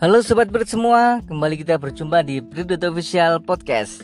Halo Sobat Berit semua, kembali kita berjumpa di Berit Official Podcast.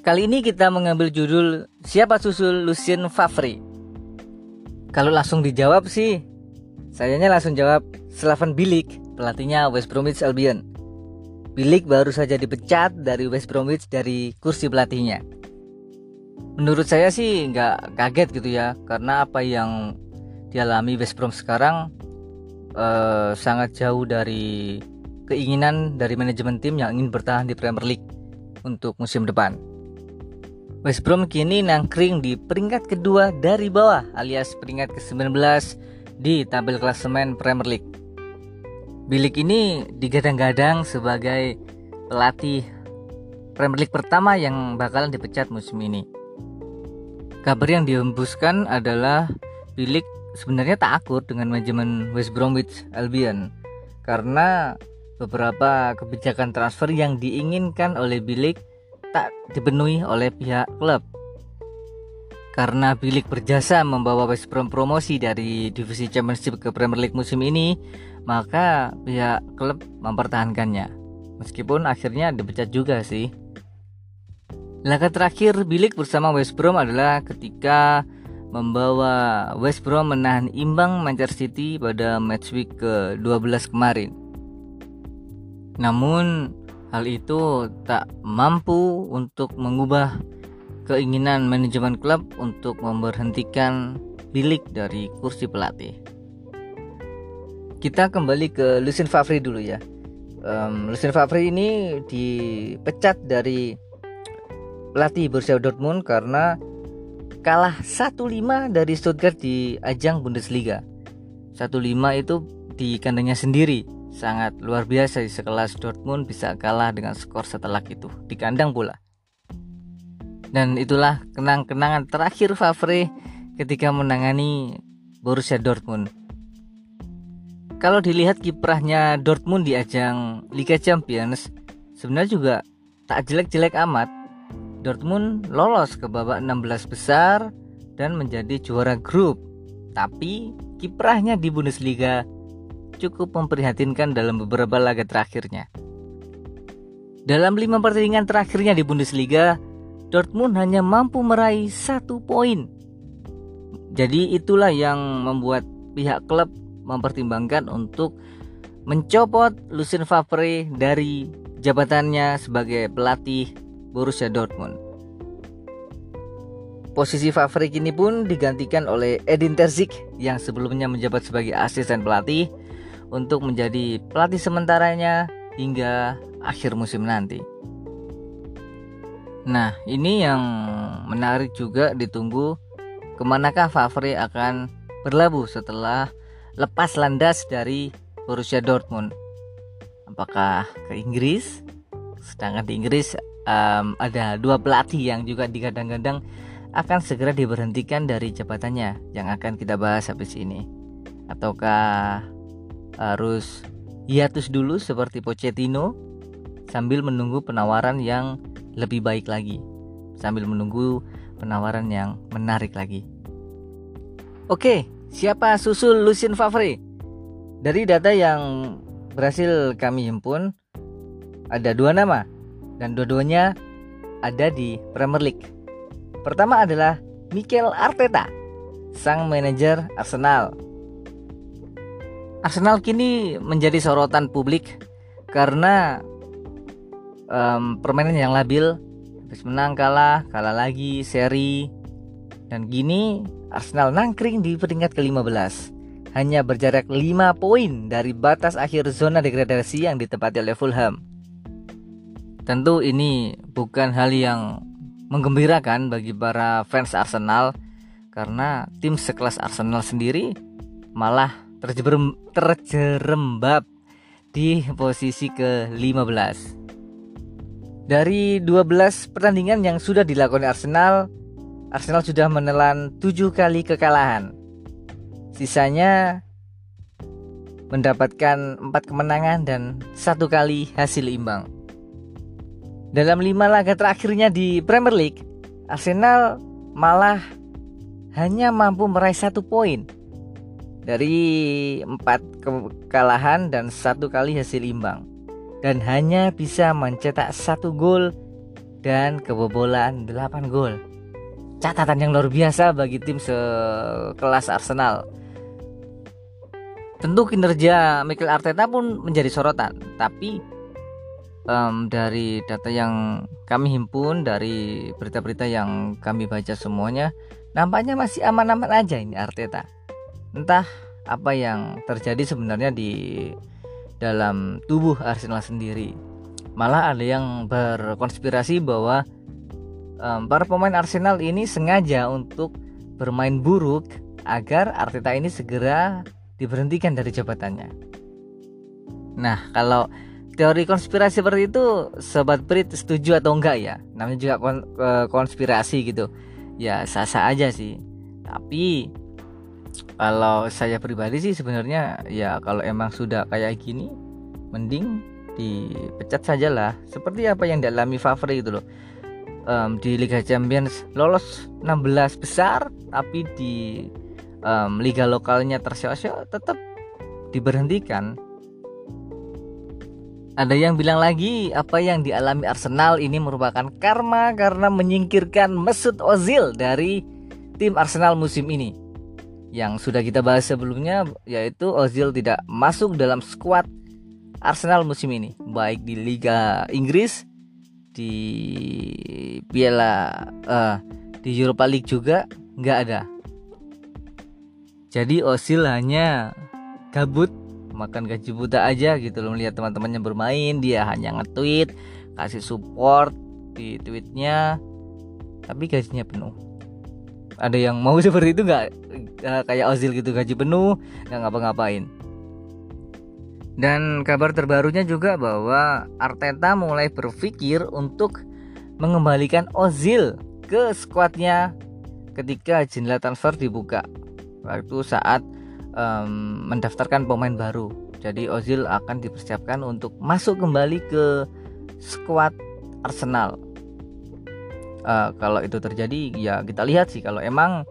Kali ini kita mengambil judul Siapa Susul Lucien Favre? Kalau langsung dijawab sih Sayanya langsung jawab Slaven Bilic, pelatihnya West Bromwich Albion. Bilic baru saja dipecat dari West Bromwich dari kursi pelatihnya. Menurut saya sih nggak kaget gitu ya Karena apa yang dialami West Brom sekarang uh, sangat jauh dari keinginan dari manajemen tim yang ingin bertahan di Premier League untuk musim depan. West Brom kini nangkring di peringkat kedua dari bawah alias peringkat ke-19 di tabel klasemen Premier League. Bilik ini digadang-gadang sebagai pelatih Premier League pertama yang bakalan dipecat musim ini. Kabar yang dihembuskan adalah Bilik sebenarnya tak akur dengan manajemen West Bromwich Albion karena beberapa kebijakan transfer yang diinginkan oleh Bilik tak dipenuhi oleh pihak klub. Karena Bilik berjasa membawa West Brom promosi dari divisi Championship ke Premier League musim ini, maka pihak klub mempertahankannya. Meskipun akhirnya dipecat juga sih. Laga terakhir Bilik bersama West Brom adalah ketika membawa West Brom menahan imbang Manchester City pada match week ke-12 kemarin. Namun hal itu tak mampu untuk mengubah keinginan manajemen klub untuk memberhentikan Bilik dari kursi pelatih. Kita kembali ke Lucien Favre dulu ya. Um, Lucien Favre ini dipecat dari pelatih Borussia Dortmund karena kalah 1-5 dari Stuttgart di ajang Bundesliga. 1-5 itu di kandangnya sendiri. Sangat luar biasa di sekelas Dortmund bisa kalah dengan skor setelah itu di kandang pula. Dan itulah kenang-kenangan terakhir Favre ketika menangani Borussia Dortmund. Kalau dilihat kiprahnya Dortmund di ajang Liga Champions, sebenarnya juga tak jelek-jelek amat Dortmund lolos ke babak 16 besar dan menjadi juara grup. Tapi kiprahnya di Bundesliga cukup memprihatinkan dalam beberapa laga terakhirnya. Dalam lima pertandingan terakhirnya di Bundesliga, Dortmund hanya mampu meraih satu poin. Jadi itulah yang membuat pihak klub mempertimbangkan untuk mencopot Lucien Favre dari jabatannya sebagai pelatih Borussia Dortmund. Posisi Favre kini pun digantikan oleh Edin Terzic yang sebelumnya menjabat sebagai asisten pelatih untuk menjadi pelatih sementaranya hingga akhir musim nanti. Nah, ini yang menarik juga ditunggu ke manakah Favre akan berlabuh setelah lepas landas dari Borussia Dortmund. Apakah ke Inggris? Sedangkan di Inggris um, ada dua pelatih yang juga digadang-gadang akan segera diberhentikan dari jabatannya yang akan kita bahas habis ini. Ataukah harus hiatus dulu seperti Pochettino sambil menunggu penawaran yang lebih baik lagi? Sambil menunggu penawaran yang menarik lagi. Oke, siapa susul Lucien Favre? Dari data yang berhasil kami himpun ada dua nama dan dua-duanya ada di Premier League. Pertama adalah Mikel Arteta, sang manajer Arsenal. Arsenal kini menjadi sorotan publik karena um, permainan yang labil, habis menang kalah, kalah lagi, seri, dan gini Arsenal nangkring di peringkat ke-15 hanya berjarak 5 poin dari batas akhir zona degradasi yang ditempati oleh Fulham. Tentu ini bukan hal yang menggembirakan bagi para fans Arsenal karena tim sekelas Arsenal sendiri malah terjerem, terjerembab di posisi ke-15. Dari 12 pertandingan yang sudah dilakukan Arsenal, Arsenal sudah menelan 7 kali kekalahan. Sisanya mendapatkan 4 kemenangan dan satu kali hasil imbang. Dalam lima laga terakhirnya di Premier League, Arsenal malah hanya mampu meraih satu poin. dari empat kekalahan dan satu kali hasil imbang dan hanya bisa mencetak satu gol dan kebobolan 8 gol. Catatan yang luar biasa bagi tim sekelas Arsenal. Tentu kinerja Mikel Arteta pun menjadi sorotan, tapi um, dari data yang kami himpun dari berita-berita yang kami baca semuanya, nampaknya masih aman-aman aja ini Arteta entah apa yang terjadi sebenarnya di dalam tubuh Arsenal sendiri. Malah ada yang berkonspirasi bahwa um, para pemain Arsenal ini sengaja untuk bermain buruk agar Arteta ini segera diberhentikan dari jabatannya. Nah, kalau teori konspirasi seperti itu, sobat Brit setuju atau enggak ya? Namanya juga konspirasi gitu. Ya sah-sah aja sih. Tapi kalau saya pribadi sih sebenarnya ya kalau emang sudah kayak gini mending dipecat saja lah seperti apa yang dialami Favre itu loh um, di Liga Champions lolos 16 besar tapi di um, liga lokalnya tersiok tetap diberhentikan ada yang bilang lagi apa yang dialami Arsenal ini merupakan karma karena menyingkirkan Mesut Ozil dari tim Arsenal musim ini. Yang sudah kita bahas sebelumnya yaitu Ozil tidak masuk dalam skuad Arsenal musim ini. Baik di Liga Inggris di Piala uh, di Europa League juga nggak ada. Jadi Ozil hanya gabut makan gaji buta aja gitu loh melihat teman-temannya bermain dia hanya nge-tweet kasih support di tweetnya tapi gajinya penuh. Ada yang mau seperti itu nggak? Uh, kayak Ozil gitu gaji penuh nggak ngapa-ngapain. Dan kabar terbarunya juga bahwa Arteta mulai berpikir untuk mengembalikan Ozil ke skuadnya ketika jendela transfer dibuka. Waktu saat um, mendaftarkan pemain baru. Jadi Ozil akan dipersiapkan untuk masuk kembali ke skuad Arsenal. Uh, kalau itu terjadi ya kita lihat sih. Kalau emang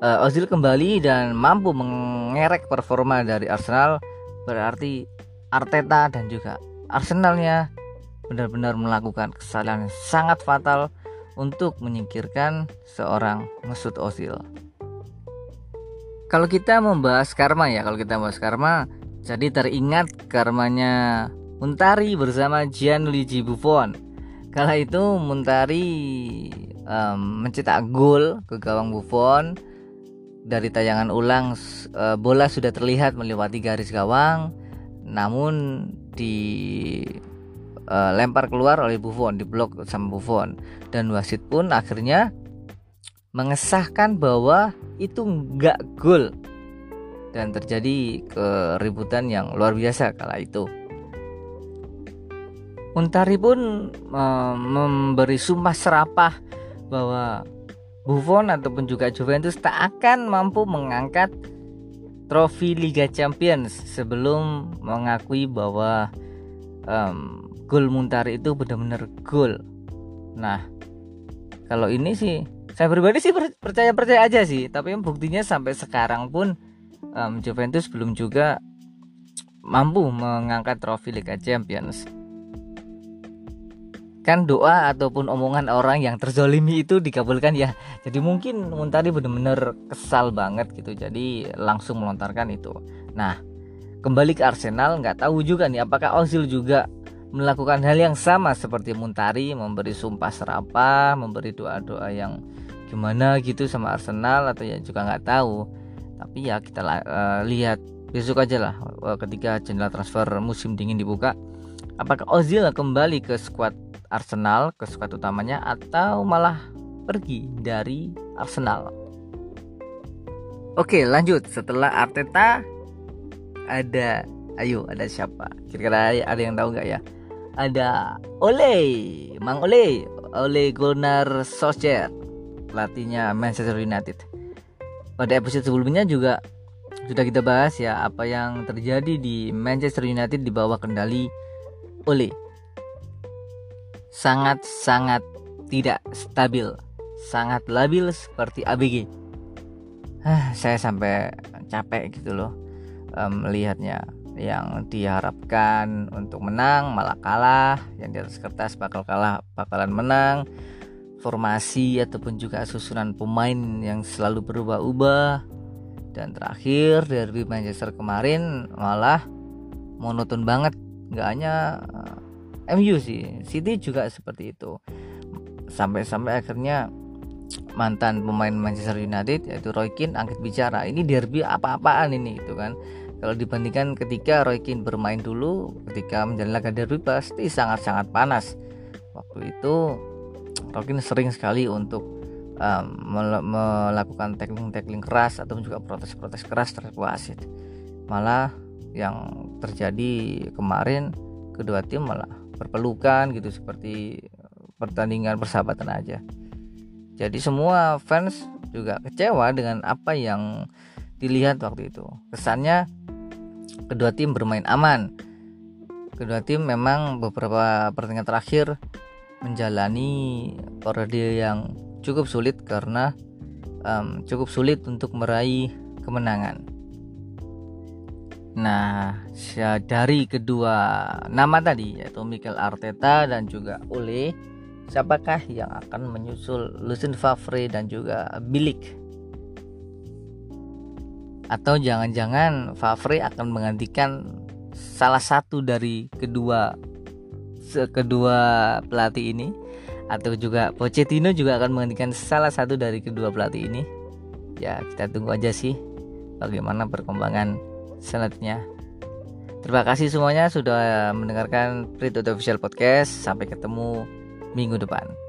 uh, Ozil kembali dan mampu mengerek performa dari Arsenal berarti Arteta dan juga Arsenalnya benar-benar melakukan kesalahan yang sangat fatal untuk menyingkirkan seorang Mesut Ozil. Kalau kita membahas karma ya, kalau kita membahas karma, jadi teringat karmanya Muntari bersama Gianluigi Buffon Kala itu Muntari um, mencetak gol ke gawang Buffon. Dari tayangan ulang uh, bola sudah terlihat melewati garis gawang, namun dilempar uh, keluar oleh Buffon, diblok sama Buffon dan wasit pun akhirnya mengesahkan bahwa itu enggak gol dan terjadi keributan yang luar biasa kala itu. Untari pun uh, memberi sumpah serapah bahwa Buffon ataupun juga Juventus tak akan mampu mengangkat trofi Liga Champions sebelum mengakui bahwa gol Muntari itu benar-benar gol. Nah, kalau ini sih saya pribadi sih percaya-percaya aja sih, tapi buktinya sampai sekarang pun um, Juventus belum juga mampu mengangkat trofi Liga Champions. Kan doa ataupun omongan orang yang terzolimi itu dikabulkan ya. Jadi mungkin Muntari benar-benar kesal banget gitu jadi langsung melontarkan itu. Nah kembali ke Arsenal nggak tahu juga nih apakah Ozil juga melakukan hal yang sama seperti Muntari memberi sumpah serapah memberi doa-doa yang gimana gitu sama Arsenal atau ya juga nggak tahu tapi ya kita uh, lihat besok aja lah uh, ketika jendela transfer musim dingin dibuka apakah Ozil kembali ke skuad Arsenal ke skuad utamanya atau malah pergi dari Arsenal. Oke, lanjut. Setelah Arteta ada ayo ada siapa? Kira-kira ada yang tahu nggak ya? Ada Ole, Mang Ole, Ole Gunnar Solskjaer, pelatihnya Manchester United. Pada episode sebelumnya juga sudah kita bahas ya apa yang terjadi di Manchester United di bawah kendali Ole sangat-sangat tidak stabil, sangat labil seperti ABG. saya sampai capek gitu loh um, melihatnya yang diharapkan untuk menang malah kalah yang di atas kertas bakal kalah bakalan menang formasi ataupun juga susunan pemain yang selalu berubah-ubah. Dan terakhir derby Manchester kemarin malah monoton banget. Nggak hanya eh, MU sih City juga seperti itu. Sampai-sampai akhirnya mantan pemain Manchester United yaitu Roy Keane angkat bicara. Ini derby apa-apaan ini itu kan? Kalau dibandingkan ketika Roy Keane bermain dulu ketika menjalani laga derby pasti sangat-sangat panas. Waktu itu Keane sering sekali untuk um, melakukan tackling-tackling keras atau juga protes-protes keras terhadap wasit malah yang terjadi kemarin kedua tim malah berpelukan gitu seperti pertandingan persahabatan aja jadi semua fans juga kecewa dengan apa yang dilihat waktu itu. Kesannya kedua tim bermain aman. Kedua tim memang beberapa pertandingan terakhir menjalani periode yang cukup sulit karena um, cukup sulit untuk meraih kemenangan. Nah, dari kedua nama tadi yaitu Mikel Arteta dan juga Ole siapakah yang akan menyusul Lucien Favre dan juga Bilik atau jangan-jangan Favre akan menggantikan salah satu dari kedua kedua pelatih ini atau juga Pochettino juga akan menggantikan salah satu dari kedua pelatih ini. Ya kita tunggu aja sih bagaimana perkembangan selanjutnya. Terima kasih semuanya sudah mendengarkan Prit Official Podcast. Sampai ketemu minggu depan.